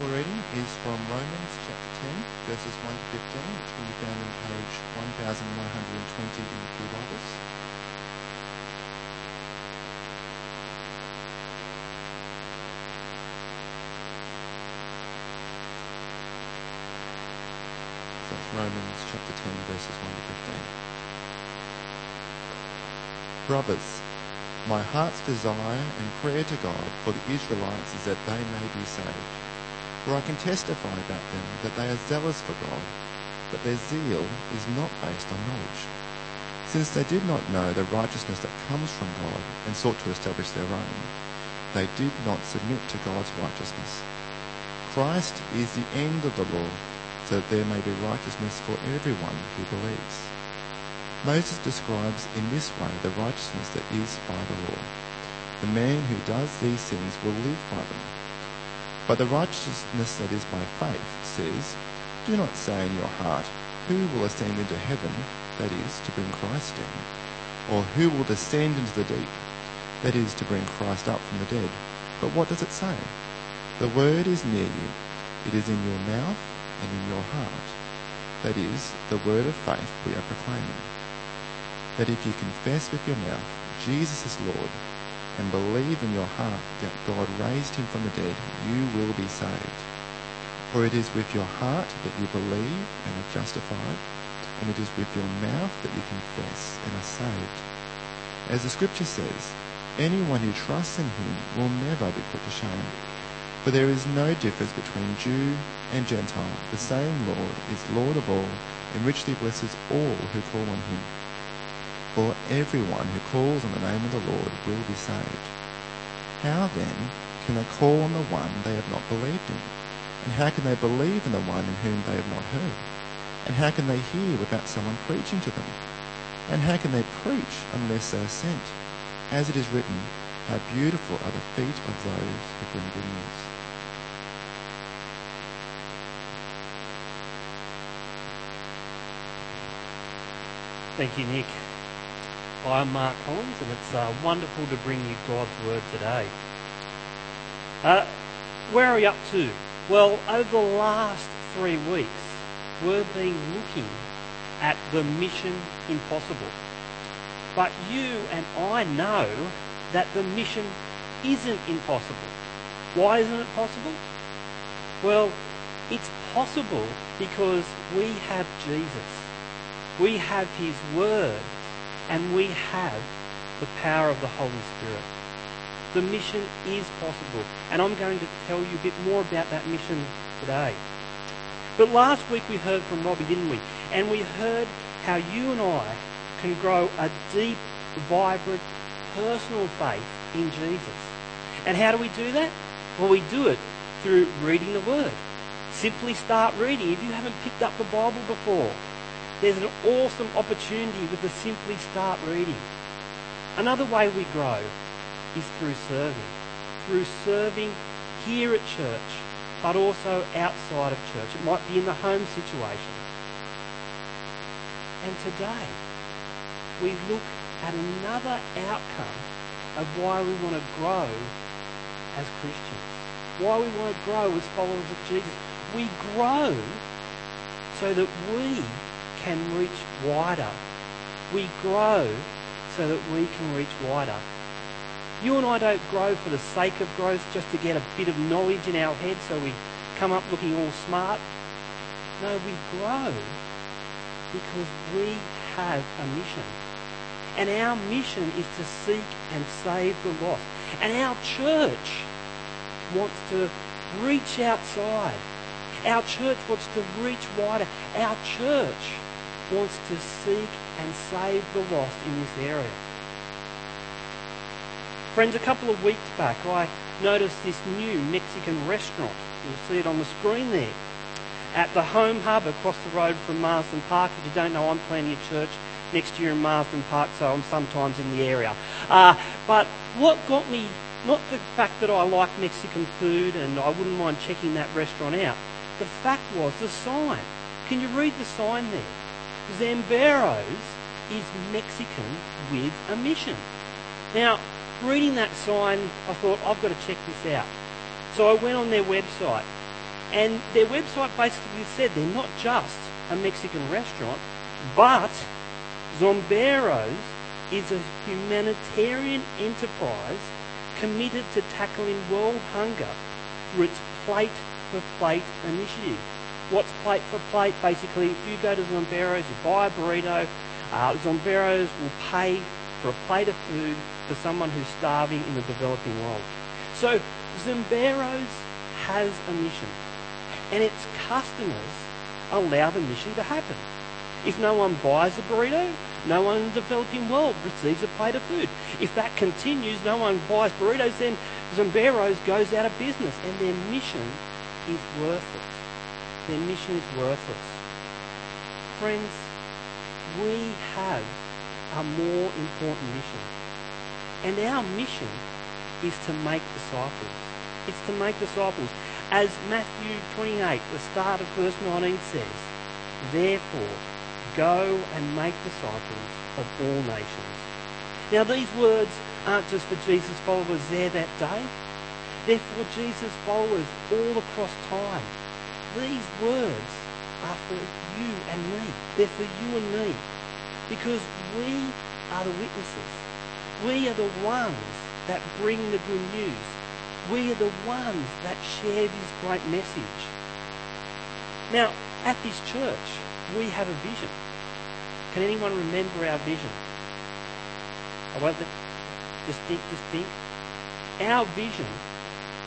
Reading is from Romans chapter 10, verses 1 to 15, which can be found on page 1120 in the Pew Bibles. It's Romans chapter 10, verses 1 to 15. Brothers, my heart's desire and prayer to God for the Israelites is that they may be saved. For I can testify about them that they are zealous for God, but their zeal is not based on knowledge. Since they did not know the righteousness that comes from God and sought to establish their own, they did not submit to God's righteousness. Christ is the end of the law, so that there may be righteousness for everyone who believes. Moses describes in this way the righteousness that is by the law. The man who does these things will live by them. But the righteousness that is by faith says, Do not say in your heart, Who will ascend into heaven, that is, to bring Christ down? Or who will descend into the deep, that is, to bring Christ up from the dead? But what does it say? The word is near you, it is in your mouth and in your heart. That is, the word of faith we are proclaiming. That if you confess with your mouth Jesus is Lord, and believe in your heart that God raised him from the dead, you will be saved. For it is with your heart that you believe and are justified, and it is with your mouth that you confess and are saved. As the scripture says, anyone who trusts in him will never be put to shame. For there is no difference between Jew and Gentile. The same Lord is Lord of all, and richly blesses all who call on him. For everyone who calls on the name of the Lord will be saved. How then can they call on the one they have not believed in? And how can they believe in the one in whom they have not heard? And how can they hear without someone preaching to them? And how can they preach unless they are sent? As it is written, how beautiful are the feet of those who bring good news. Thank you, Nick. I'm Mark Collins, and it's uh, wonderful to bring you God's Word today. Uh, where are we up to? Well, over the last three weeks, we've been looking at the mission impossible. But you and I know that the mission isn't impossible. Why isn't it possible? Well, it's possible because we have Jesus. We have His Word and we have the power of the Holy Spirit. The mission is possible, and I'm going to tell you a bit more about that mission today. But last week we heard from Robbie, didn't we? And we heard how you and I can grow a deep, vibrant, personal faith in Jesus. And how do we do that? Well, we do it through reading the Word. Simply start reading. If you haven't picked up the Bible before, there's an awesome opportunity with the Simply Start reading. Another way we grow is through serving. Through serving here at church, but also outside of church. It might be in the home situation. And today, we look at another outcome of why we want to grow as Christians. Why we want to grow as followers of Jesus. We grow so that we can reach wider. We grow so that we can reach wider. You and I don't grow for the sake of growth just to get a bit of knowledge in our head so we come up looking all smart. No, we grow because we have a mission. And our mission is to seek and save the lost. And our church wants to reach outside. Our church wants to reach wider. Our church wants to seek and save the lost in this area. Friends, a couple of weeks back, I noticed this new Mexican restaurant. You'll see it on the screen there. At the Home Hub across the road from Marsden Park. If you don't know, I'm planning a church next year in Marsden Park, so I'm sometimes in the area. Uh, but what got me, not the fact that I like Mexican food and I wouldn't mind checking that restaurant out, the fact was the sign. Can you read the sign there? Zambreros is Mexican with a mission. Now, reading that sign, I thought, I've got to check this out. So I went on their website And their website basically said they're not just a Mexican restaurant, but Zambreros is a humanitarian enterprise committed to tackling world hunger through its Plate for Plate initiative. What's Plate for Plate? Basically, if you go to Zambreros, you buy a burrito, uh, Zambreros will pay for a plate of food for someone who's starving in the developing world. So Zambreros has a mission, and its customers allow the mission to happen. If no one buys a burrito, no one in the developing world receives a plate of food. If that continues, no one buys burritos, then Zambreros goes out of business, and their mission is worthless. Their mission is worthless. Friends, we have a more important mission. And our mission is to make disciples. It's to make disciples. As Matthew 28, the start of verse 19 says, Therefore, go and make disciples of all nations. Now, these words aren't just for Jesus' followers there that day. They're for Jesus' followers all across time. These words are for you and me. They're for you and me. Because we are the witnesses. We are the ones that bring the good news. We are the ones that share this great message. Now, at this church, we have a vision. Can anyone remember our vision? I won't let, just think, just think. Our vision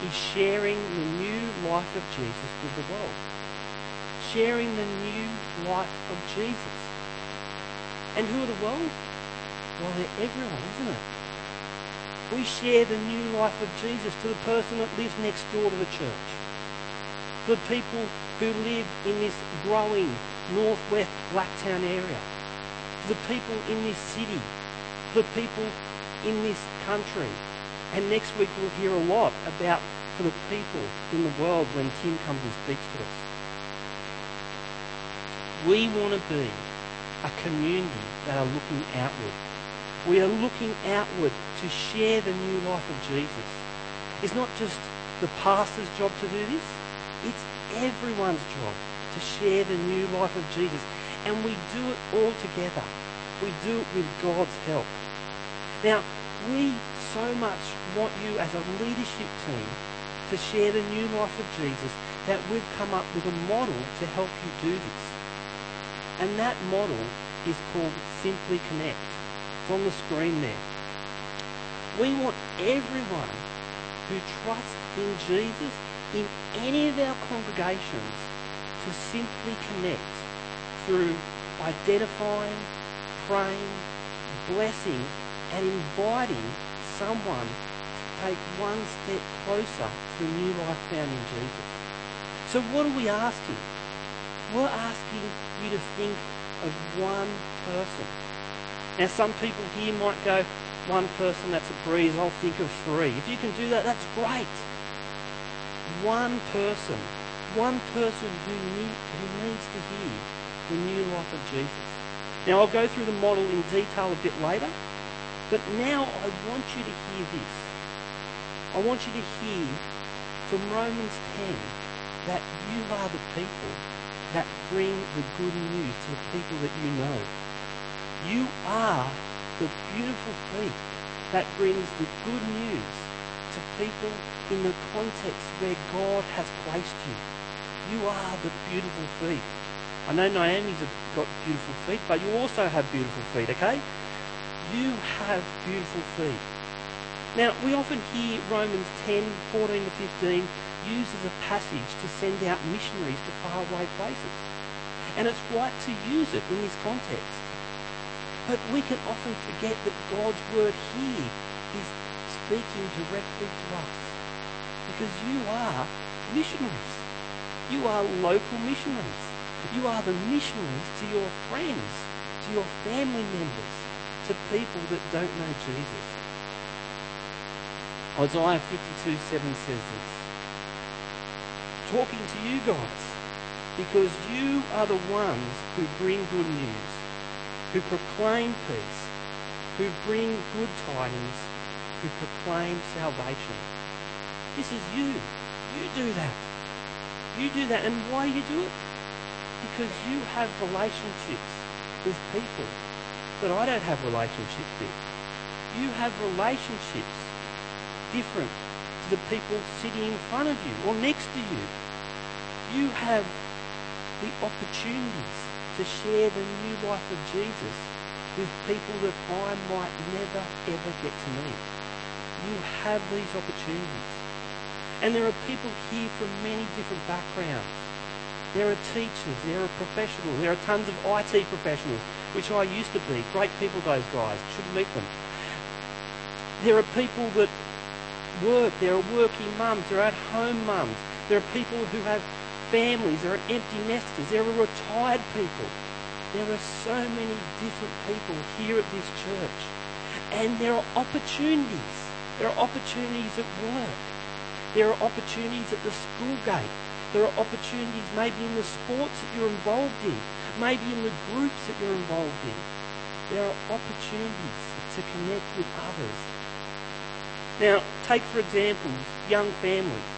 is sharing the new life of Jesus with the world. Sharing the new life of Jesus. And who are the world? Well, they're everyone, isn't it? We share the new life of Jesus to the person that lives next door to the church. The people who live in this growing northwest Blacktown area. The people in this city. The people in this country. And next week we'll hear a lot about for the people in the world when Tim comes and speaks to us. We want to be a community that are looking outward. We are looking outward to share the new life of Jesus. It's not just the pastor's job to do this, it's everyone's job to share the new life of Jesus. And we do it all together. We do it with God's help. Now, we so much want you as a leadership team to share the new life of Jesus that we've come up with a model to help you do this. And that model is called Simply Connect. It's on the screen there. We want everyone who trusts in Jesus in any of our congregations to simply connect through identifying, praying, blessing, and inviting someone take one step closer to new life found in Jesus. So what are we asking? We're asking you to think of one person. Now some people here might go, one person, that's a breeze, I'll think of three. If you can do that, that's great. One person, one person who, need, who needs to hear the new life of Jesus. Now I'll go through the model in detail a bit later, but now I want you to hear this. I want you to hear from Romans 10 that you are the people that bring the good news to the people that you know. You are the beautiful feet that brings the good news to people in the context where God has placed you. You are the beautiful feet. I know Naomi's got beautiful feet, but you also have beautiful feet, okay? You have beautiful feet. Now, we often hear Romans 10, 14 to 15 used as a passage to send out missionaries to faraway places. And it's right to use it in this context. But we can often forget that God's word here is speaking directly to us. Because you are missionaries. You are local missionaries. You are the missionaries to your friends, to your family members, to people that don't know Jesus. Isaiah 52 7 says this. Talking to you guys, because you are the ones who bring good news, who proclaim peace, who bring good tidings, who proclaim salvation. This is you. You do that. You do that. And why do you do it? Because you have relationships with people that I don't have relationships with. You have relationships different to the people sitting in front of you or next to you. You have the opportunities to share the new life of Jesus with people that I might never ever get to meet. You have these opportunities. And there are people here from many different backgrounds. There are teachers, there are professionals, there are tons of IT professionals, which I used to be. Great people, those guys. Should meet them. There are people that work, there are working mums, there are at-home mums. There are people who have families, there are empty nesters, there are retired people. There are so many different people here at this church. And there are opportunities. There are opportunities at work. There are opportunities at the school gate. There are opportunities maybe in the sports that you're involved in, maybe in the groups that you're involved in. There are opportunities to connect with others. Now, take for example, young families.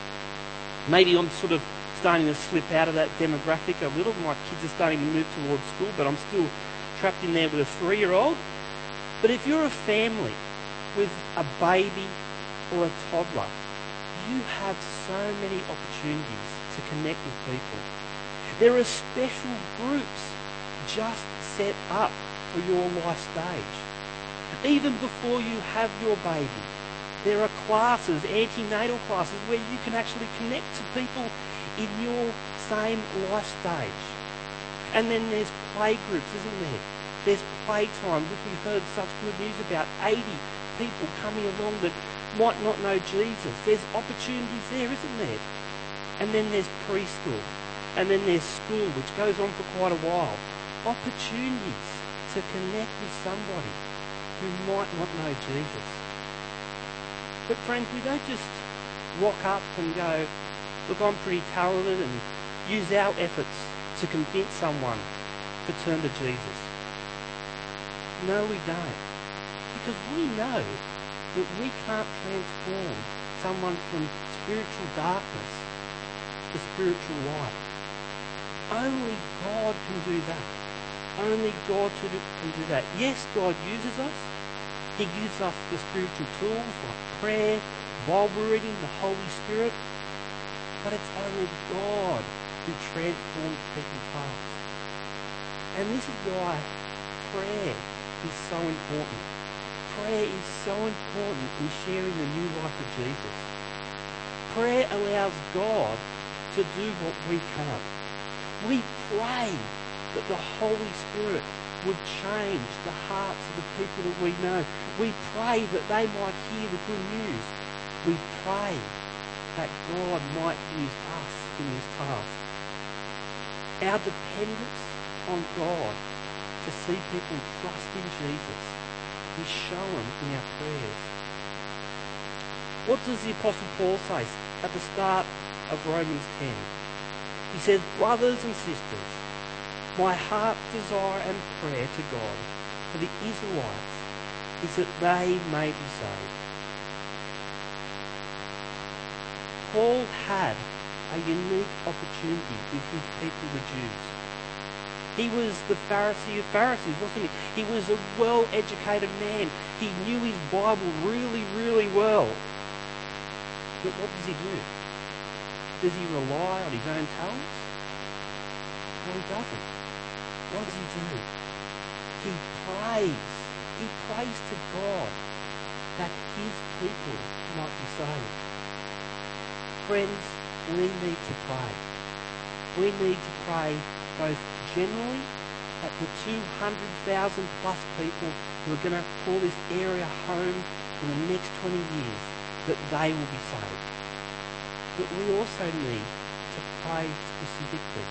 Maybe I'm sort of starting to slip out of that demographic a little. My kids are starting to move towards school, but I'm still trapped in there with a three-year-old. But if you're a family with a baby or a toddler, you have so many opportunities to connect with people. There are special groups just set up for your life stage. Even before you have your baby, there are classes, antenatal classes, where you can actually connect to people in your same life stage. And then there's play groups, isn't there? There's playtime, which we heard such good news about. 80 people coming along that might not know Jesus. There's opportunities there, isn't there? And then there's preschool. And then there's school, which goes on for quite a while. Opportunities to connect with somebody who might not know Jesus. But friends, we don't just rock up and go, look, I'm pretty talented and use our efforts to convince someone to turn to Jesus. No, we don't. Because we know that we can't transform someone from spiritual darkness to spiritual light. Only God can do that. Only God can do that. Yes, God uses us. He gives us the spiritual tools like prayer, Bible reading, the Holy Spirit. But it's only God who transforms people's hearts. And this is why prayer is so important. Prayer is so important in sharing the new life of Jesus. Prayer allows God to do what we can't. We pray that the Holy Spirit would change the hearts of the people that we know. We pray that they might hear the good news. We pray that God might use us in this task. Our dependence on God to see people trust in Jesus is shown in our prayers. What does the Apostle Paul say at the start of Romans 10? He says, Brothers and sisters, my heart's desire and prayer to God for the Israelites is that they may be saved. Paul had a unique opportunity with his people, the Jews. He was the Pharisee of Pharisees, wasn't he? He was a well-educated man. He knew his Bible really, really well. But what does he do? Does he rely on his own talents? No, he doesn't. What does he do? He prays. He prays to God that his people might be saved. Friends, we need to pray. We need to pray both generally at the 200,000 plus people who are going to call this area home in the next 20 years, that they will be saved. But we also need to pray specifically,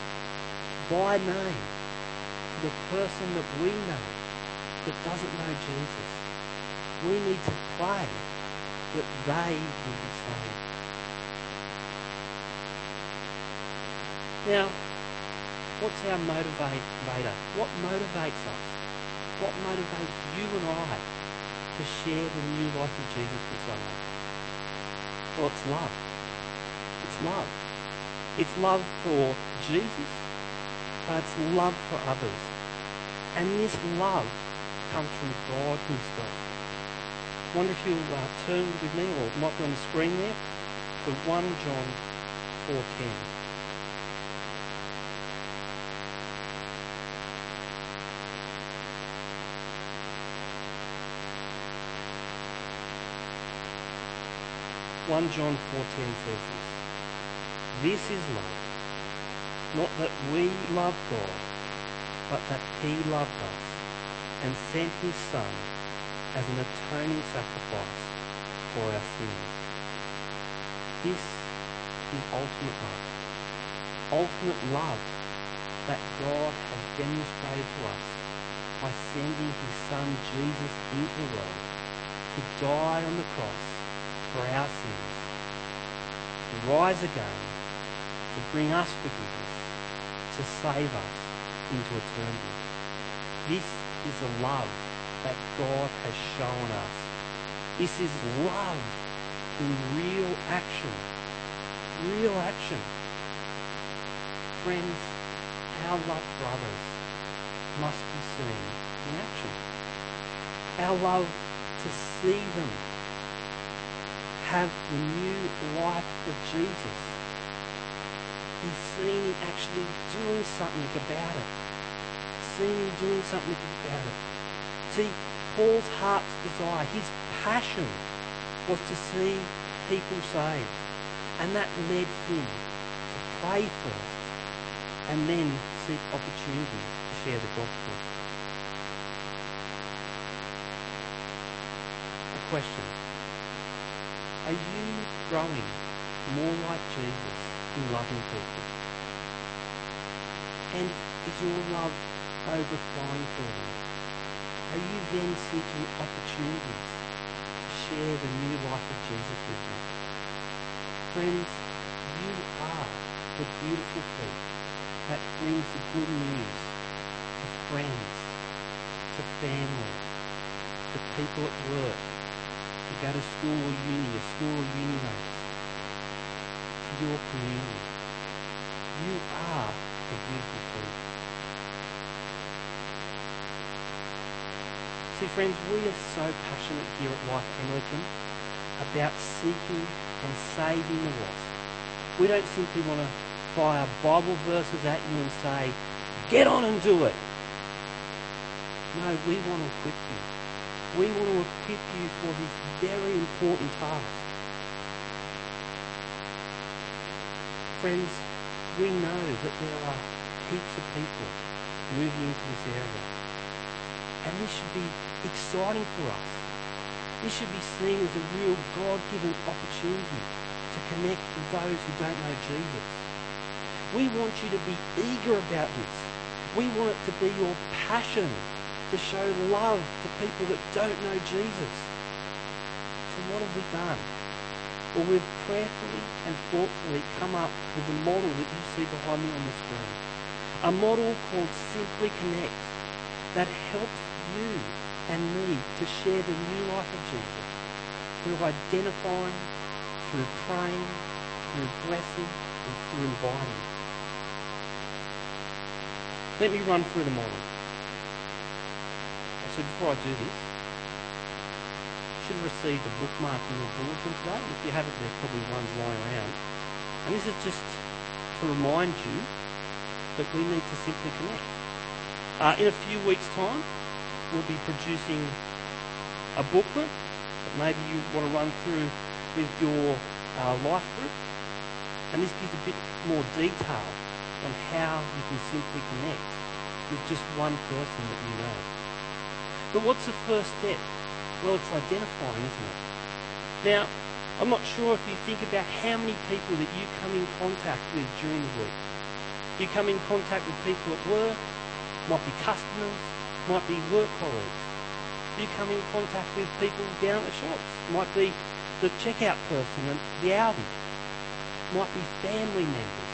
by name, to the person that we know that doesn't know Jesus. We need to pray that they will be saved. Now, what's our motivator? What motivates us? What motivates you and I to share the new life of Jesus with someone? Well, it's love. It's love. It's love for Jesus, but it's love for others. And this love comes from God Himself. I wonder if you'll uh, turn with me, or it might be on the screen there, to 1 John 4.10. One John 4.10 says this. This is love. Not that we love God, but that he loved us and sent his Son as an atoning sacrifice for our sins. This is ultimate love. Ultimate love that God has demonstrated to us by sending his Son Jesus into the world to die on the cross for our sins, to rise again, to bring us forgiveness, to save us into eternity. This is the love that God has shown us. This is love in real action. Real action. Friends, our love for others must be seen in action. Our love to see them have the new life of Jesus. And seeing actually doing something about it. Seeing doing something about it. See, Paul's heart's desire, his passion was to see people saved. And that led him to pray first and then seek opportunities to share the gospel. A question. Are you growing more like Jesus in loving people? And is your love overflowing for them? Are you then seeking opportunities to share the new life of Jesus with them? Friends, you are the beautiful fruit that brings the good news to friends, to family, to people at work, to go to school or uni, a school or uni mates, your community. You are beautiful fruit. See, friends, we are so passionate here at Life Anglican about seeking and saving the lost. We don't simply want to fire Bible verses at you and say, get on and do it. No, we want to equip you. We want to equip you for this very important task. Friends, we know that there are heaps of people moving into this area. And this should be exciting for us. This should be seen as a real God-given opportunity to connect with those who don't know Jesus. We want you to be eager about this. We want it to be your passion to show love to people that don't know Jesus. So what have we done? Well, we've prayerfully and thoughtfully come up with the model that you see behind me on the screen. A model called Simply Connect that helps you and me to share the new life of Jesus through identifying, through praying, through blessing, and through inviting. Let me run through the model. So before I do this, have received a bookmark in your bulletin today. If you haven't, there's probably ones lying around. And this is just to remind you that we need to simply connect. Uh, in a few weeks' time, we'll be producing a booklet that maybe you want to run through with your uh, life group. And this gives a bit more detail on how you can simply connect with just one person that you know. But what's the first step? Well, it's identifying, isn't it? Now, I'm not sure if you think about how many people that you come in contact with during the week. You come in contact with people at work, might be customers, might be work colleagues. You come in contact with people down at the shops. Might be the checkout person at the Aldi. Might be family members.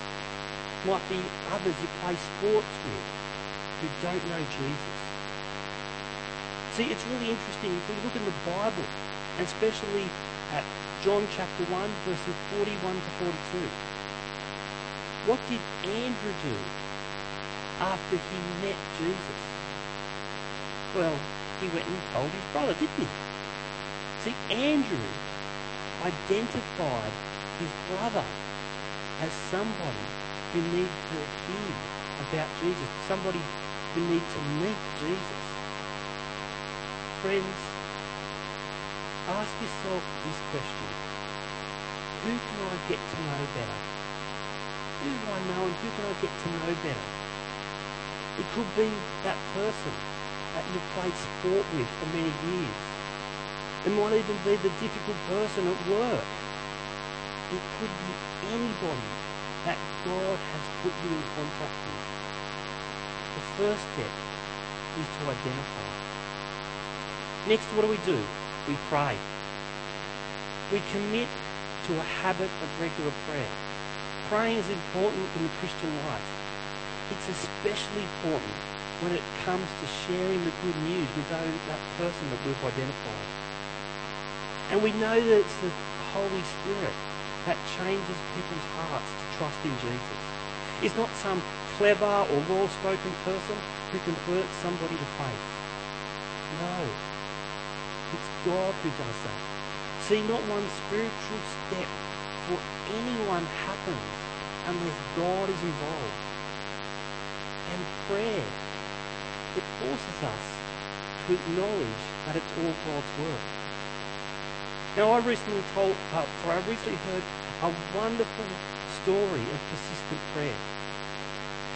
Might be others you play sports with who don't know Jesus. See, it's really interesting if we look in the Bible, and especially at John chapter 1, verses 41 to 42. What did Andrew do after he met Jesus? Well, he went and told his brother, didn't he? See, Andrew identified his brother as somebody who needed to hear about Jesus, somebody who needed to meet Jesus. Friends, ask yourself this question. Who can I get to know better? Who do I know and who can I get to know better? It could be that person that you've played sport with for many years. It might even be the difficult person at work. It could be anybody that God has put you in contact with. The first step is to identify. Next, what do we do? We pray. We commit to a habit of regular prayer. Praying is important in the Christian life. It's especially important when it comes to sharing the good news with that person that we've identified. And we know that it's the Holy Spirit that changes people's hearts to trust in Jesus. It's not some clever or well-spoken person who converts somebody to faith. No. God who does that. See, not one spiritual step for anyone happens unless God is involved. And prayer, it forces us to acknowledge that it's all God's work. Now, I recently told, uh, I recently heard a wonderful story of persistent prayer.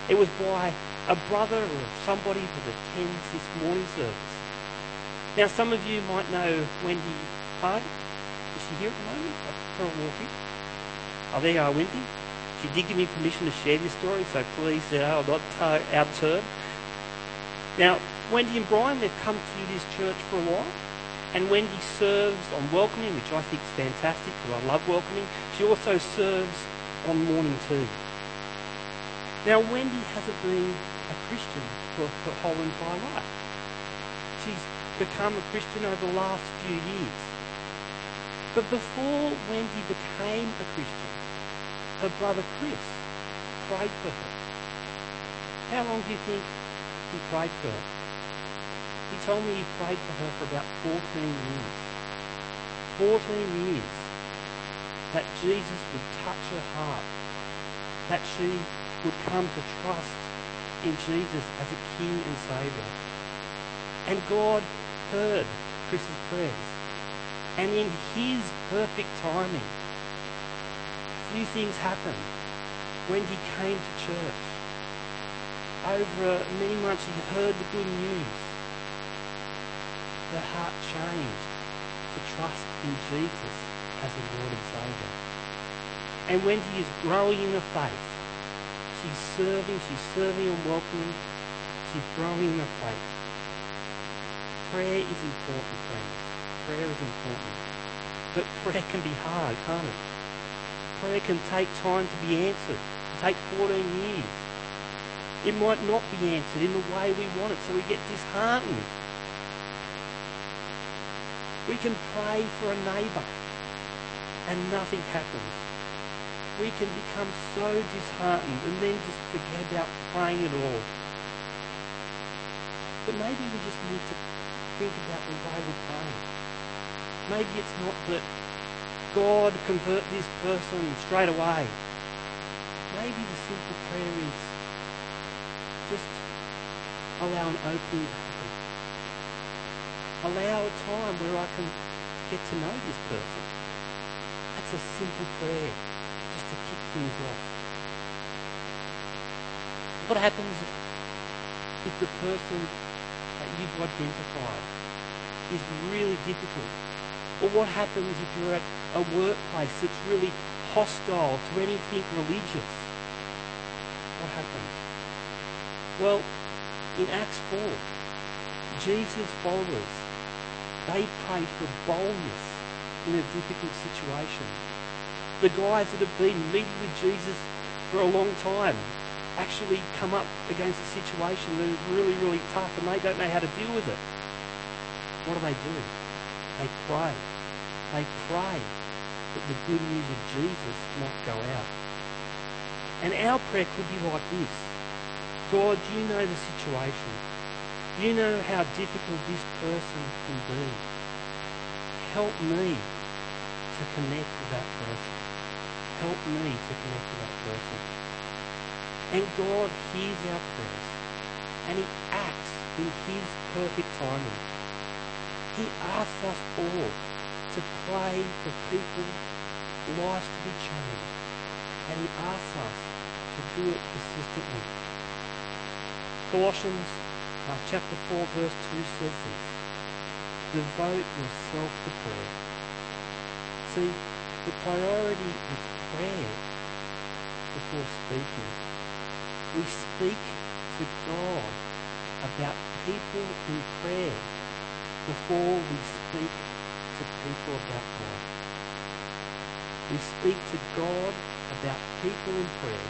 It was by a brother or somebody that attends this morning service. Now, some of you might know Wendy Hardy. Is she here at the moment? A walking. Oh, there you are, Wendy. She did give me permission to share this story, so please, uh, I'll not uh, outturn. Now, Wendy and Brian, they've come to this church for a while. And Wendy serves on welcoming, which I think is fantastic because I love welcoming. She also serves on morning tea. Now, Wendy hasn't been a Christian for her whole entire life. She's become a Christian over the last few years. But before Wendy became a Christian, her brother Chris prayed for her. How long do you think he prayed for her? He told me he prayed for her for about 14 years. 14 years. That Jesus would touch her heart. That she would come to trust in Jesus as a King and Saviour. And God heard Chris's prayers. And in his perfect timing, few things happened when he came to church. Over many months he heard the good news her heart changed to trust in Jesus as the Lord and Saviour. And when he is growing in the faith, she's serving, she's serving and welcoming, she's growing in the faith. Prayer is important, friends. Prayer is important. But prayer can be hard, can't it? Prayer can take time to be answered. It take 14 years. It might not be answered in the way we want it, so we get disheartened we can pray for a neighbour and nothing happens. We can become so disheartened and then just forget about praying at all. But maybe we just need to think about the way we're praying. Maybe it's not that God convert this person straight away. Maybe the simple prayer is just allow an opening allow a time where I can get to know this person. That's a simple prayer just to kick things off. What happens if the person that you've identified is really difficult? Or what happens if you're at a workplace that's really hostile to anything religious? What happens? Well, in Acts 4, Jesus' followers they prayed for boldness in a difficult situation. The guys that have been meeting with Jesus for a long time actually come up against a situation that is really, really tough and they don't know how to deal with it. What do they do? They pray. They pray that the good news of Jesus might go out. And our prayer could be like this. God, you know the situation. You know how difficult this person can be. Help me to connect with that person. Help me to connect with that person. And God hears our prayers and he acts in his perfect timing. He asks us all to pray for people, lives to be changed, and he asks us to do it persistently. Colossians uh, chapter 4 verse 2 says this. Devote yourself to prayer. See, the priority is prayer before speaking. We speak to God about people in prayer before we speak to people about God. We speak to God about people in prayer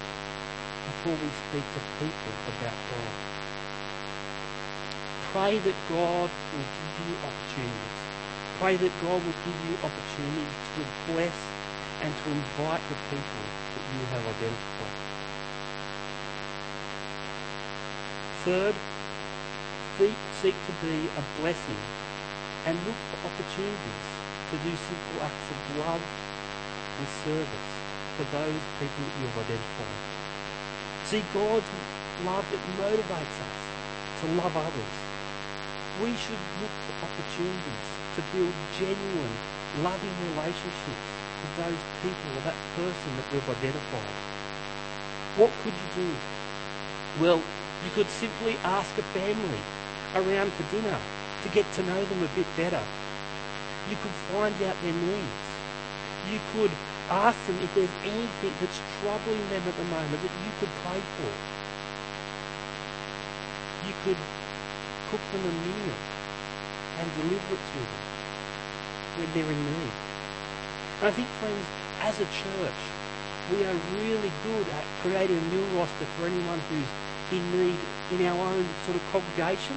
before we speak to people about God. Pray that God will give you opportunities. Pray that God will give you opportunities to bless and to invite the people that you have identified. Third, seek to be a blessing and look for opportunities to do simple acts of love and service for those people that you have identified. See, God's love, that motivates us to love others. We should look for opportunities to build genuine, loving relationships with those people or that person that we've identified. What could you do? Well, you could simply ask a family around for dinner to get to know them a bit better. You could find out their needs. You could ask them if there's anything that's troubling them at the moment that you could pray for. You could cook them a meal and deliver it to them when they're in need. And I think, friends, as a church, we are really good at creating a meal roster for anyone who's in need in our own sort of congregation.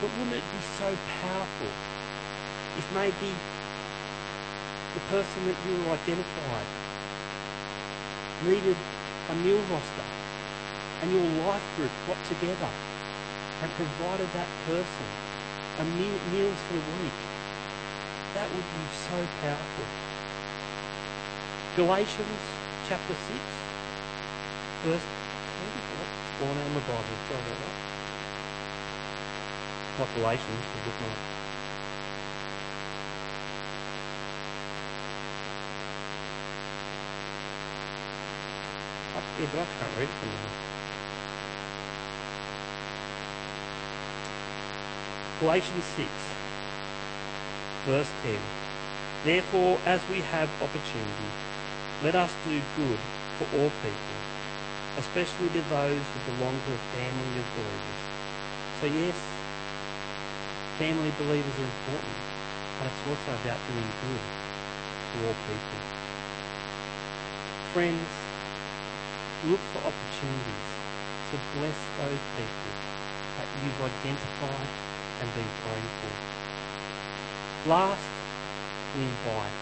But wouldn't it be so powerful if maybe the person that you identified needed a meal roster and your life group got together and provided that person a meal, for the week? That would be so powerful. Galatians chapter 6, verse, where's it on the Bible? Sorry about that populations for different yeah, but I can't read from there. Galatians 6, verse 10. Therefore, as we have opportunity, let us do good for all people, especially to those who belong to a family of believers. So yes, family believers are important, but it's also about doing good to all people. Friends, look for opportunities to bless those people that you've identified and been praying for. Last, we invite.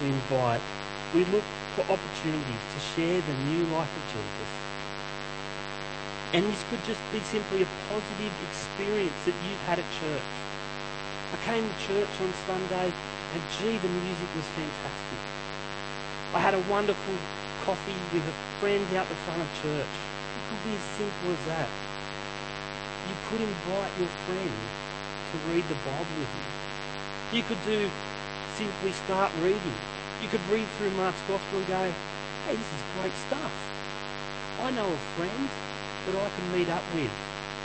We invite. We look for opportunities to share the new life of Jesus and this could just be simply a positive experience that you've had at church. I came to church on Sunday and gee, the music was fantastic. I had a wonderful coffee with a friend out the front of church. It could be as simple as that. You could invite your friend to read the Bible with you. You could do simply start reading. You could read through Mark's Gospel and go, hey, this is great stuff. I know a friend that I can meet up with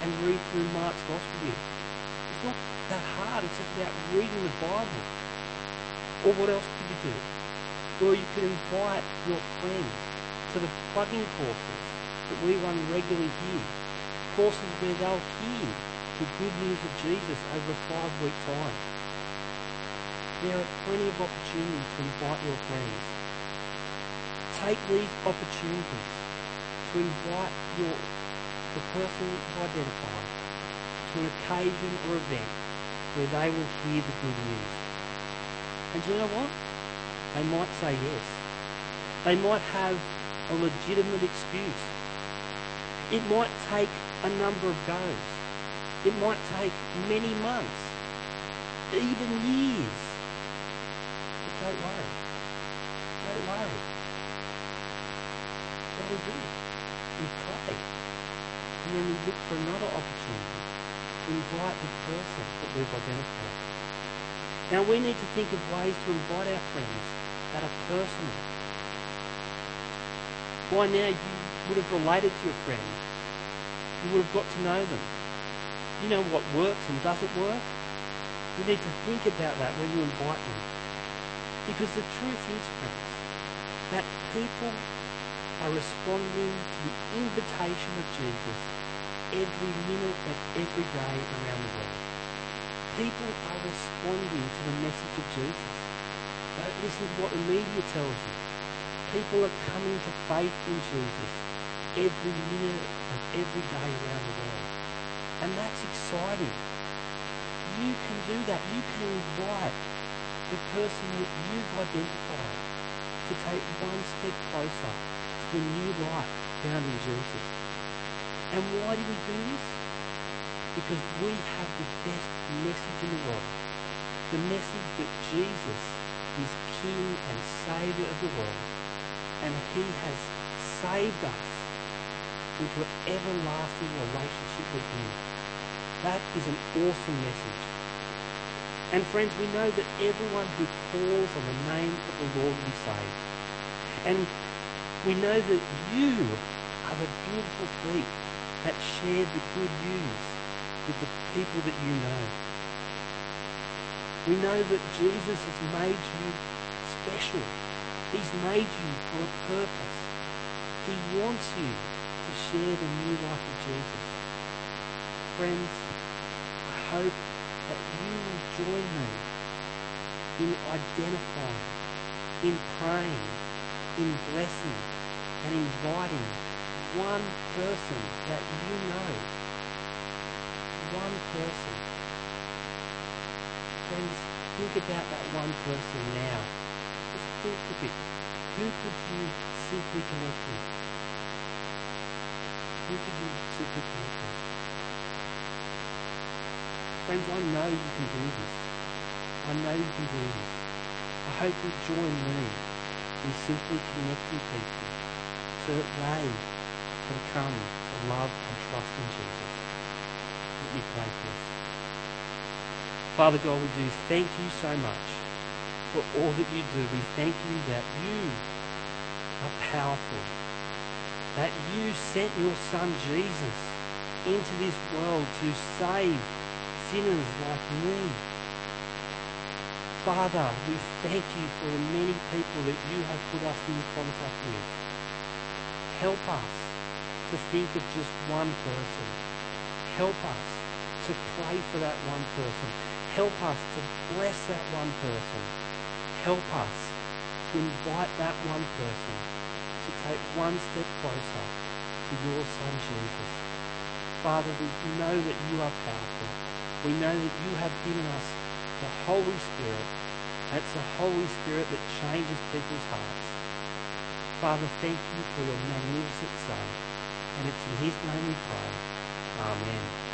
and read through Mark's Gospel with. It's not that hard. It's just about reading the Bible. Or what else could you do? Or you could invite your friends to the plugging courses that we run regularly here. Courses where they'll hear the good news of Jesus over a five-week time. There are plenty of opportunities to invite your friends. Take these opportunities to invite your the person you identify to an occasion or event where they will hear the good news. And you know what? They might say yes. They might have a legitimate excuse. It might take a number of goes. It might take many months, even years. Don't worry. Don't worry. God is it. We pray. And then we look for another opportunity to invite the person that we've identified. Now we need to think of ways to invite our friends that are personal. By now you would have related to your friend. You would have got to know them. You know what works and doesn't work. You need to think about that when you invite them. Because the truth is, friends, that people are responding to the invitation of Jesus every minute of every day around the world. People are responding to the message of Jesus. Don't listen to what the media tells you. People are coming to faith in Jesus every minute of every day around the world. And that's exciting. You can do that. You can invite the person that you've identified to take one step closer to the new life found in Jesus. And why do we do this? Because we have the best message in the world. The message that Jesus is King and Saviour of the world. And He has saved us into an everlasting relationship with Him. That is an awesome message. And friends, we know that everyone who calls on the name of the Lord will be saved. And we know that you are the beautiful feet that share the good news with the people that you know. We know that Jesus has made you special. He's made you for a purpose. He wants you to share the new life of Jesus. Friends, I hope that you join me in identifying, in praying, in blessing, and inviting one person that you know. One person. Friends, think about that one person now. Just think a bit. Who could you simply connect with? Who could you simply connect with? I know you can do this. I know you can do this. I hope you join me in simply connecting people so that they can come to love and trust in Jesus. Let me pray for us. Father God, we do thank you so much for all that you do. We thank you that you are powerful, that you sent your Son Jesus into this world to save sinners like me. Father, we thank you for the many people that you have put us in contact with. Help us to think of just one person. Help us to pray for that one person. Help us to bless that one person. Help us to invite that one person to take one step closer to your Son Jesus. Father, we know that you are powerful. We know that you have given us the Holy Spirit. That's the Holy Spirit that changes people's hearts. Father, thank you for your magnificent Son. And it's in his name we pray. Amen.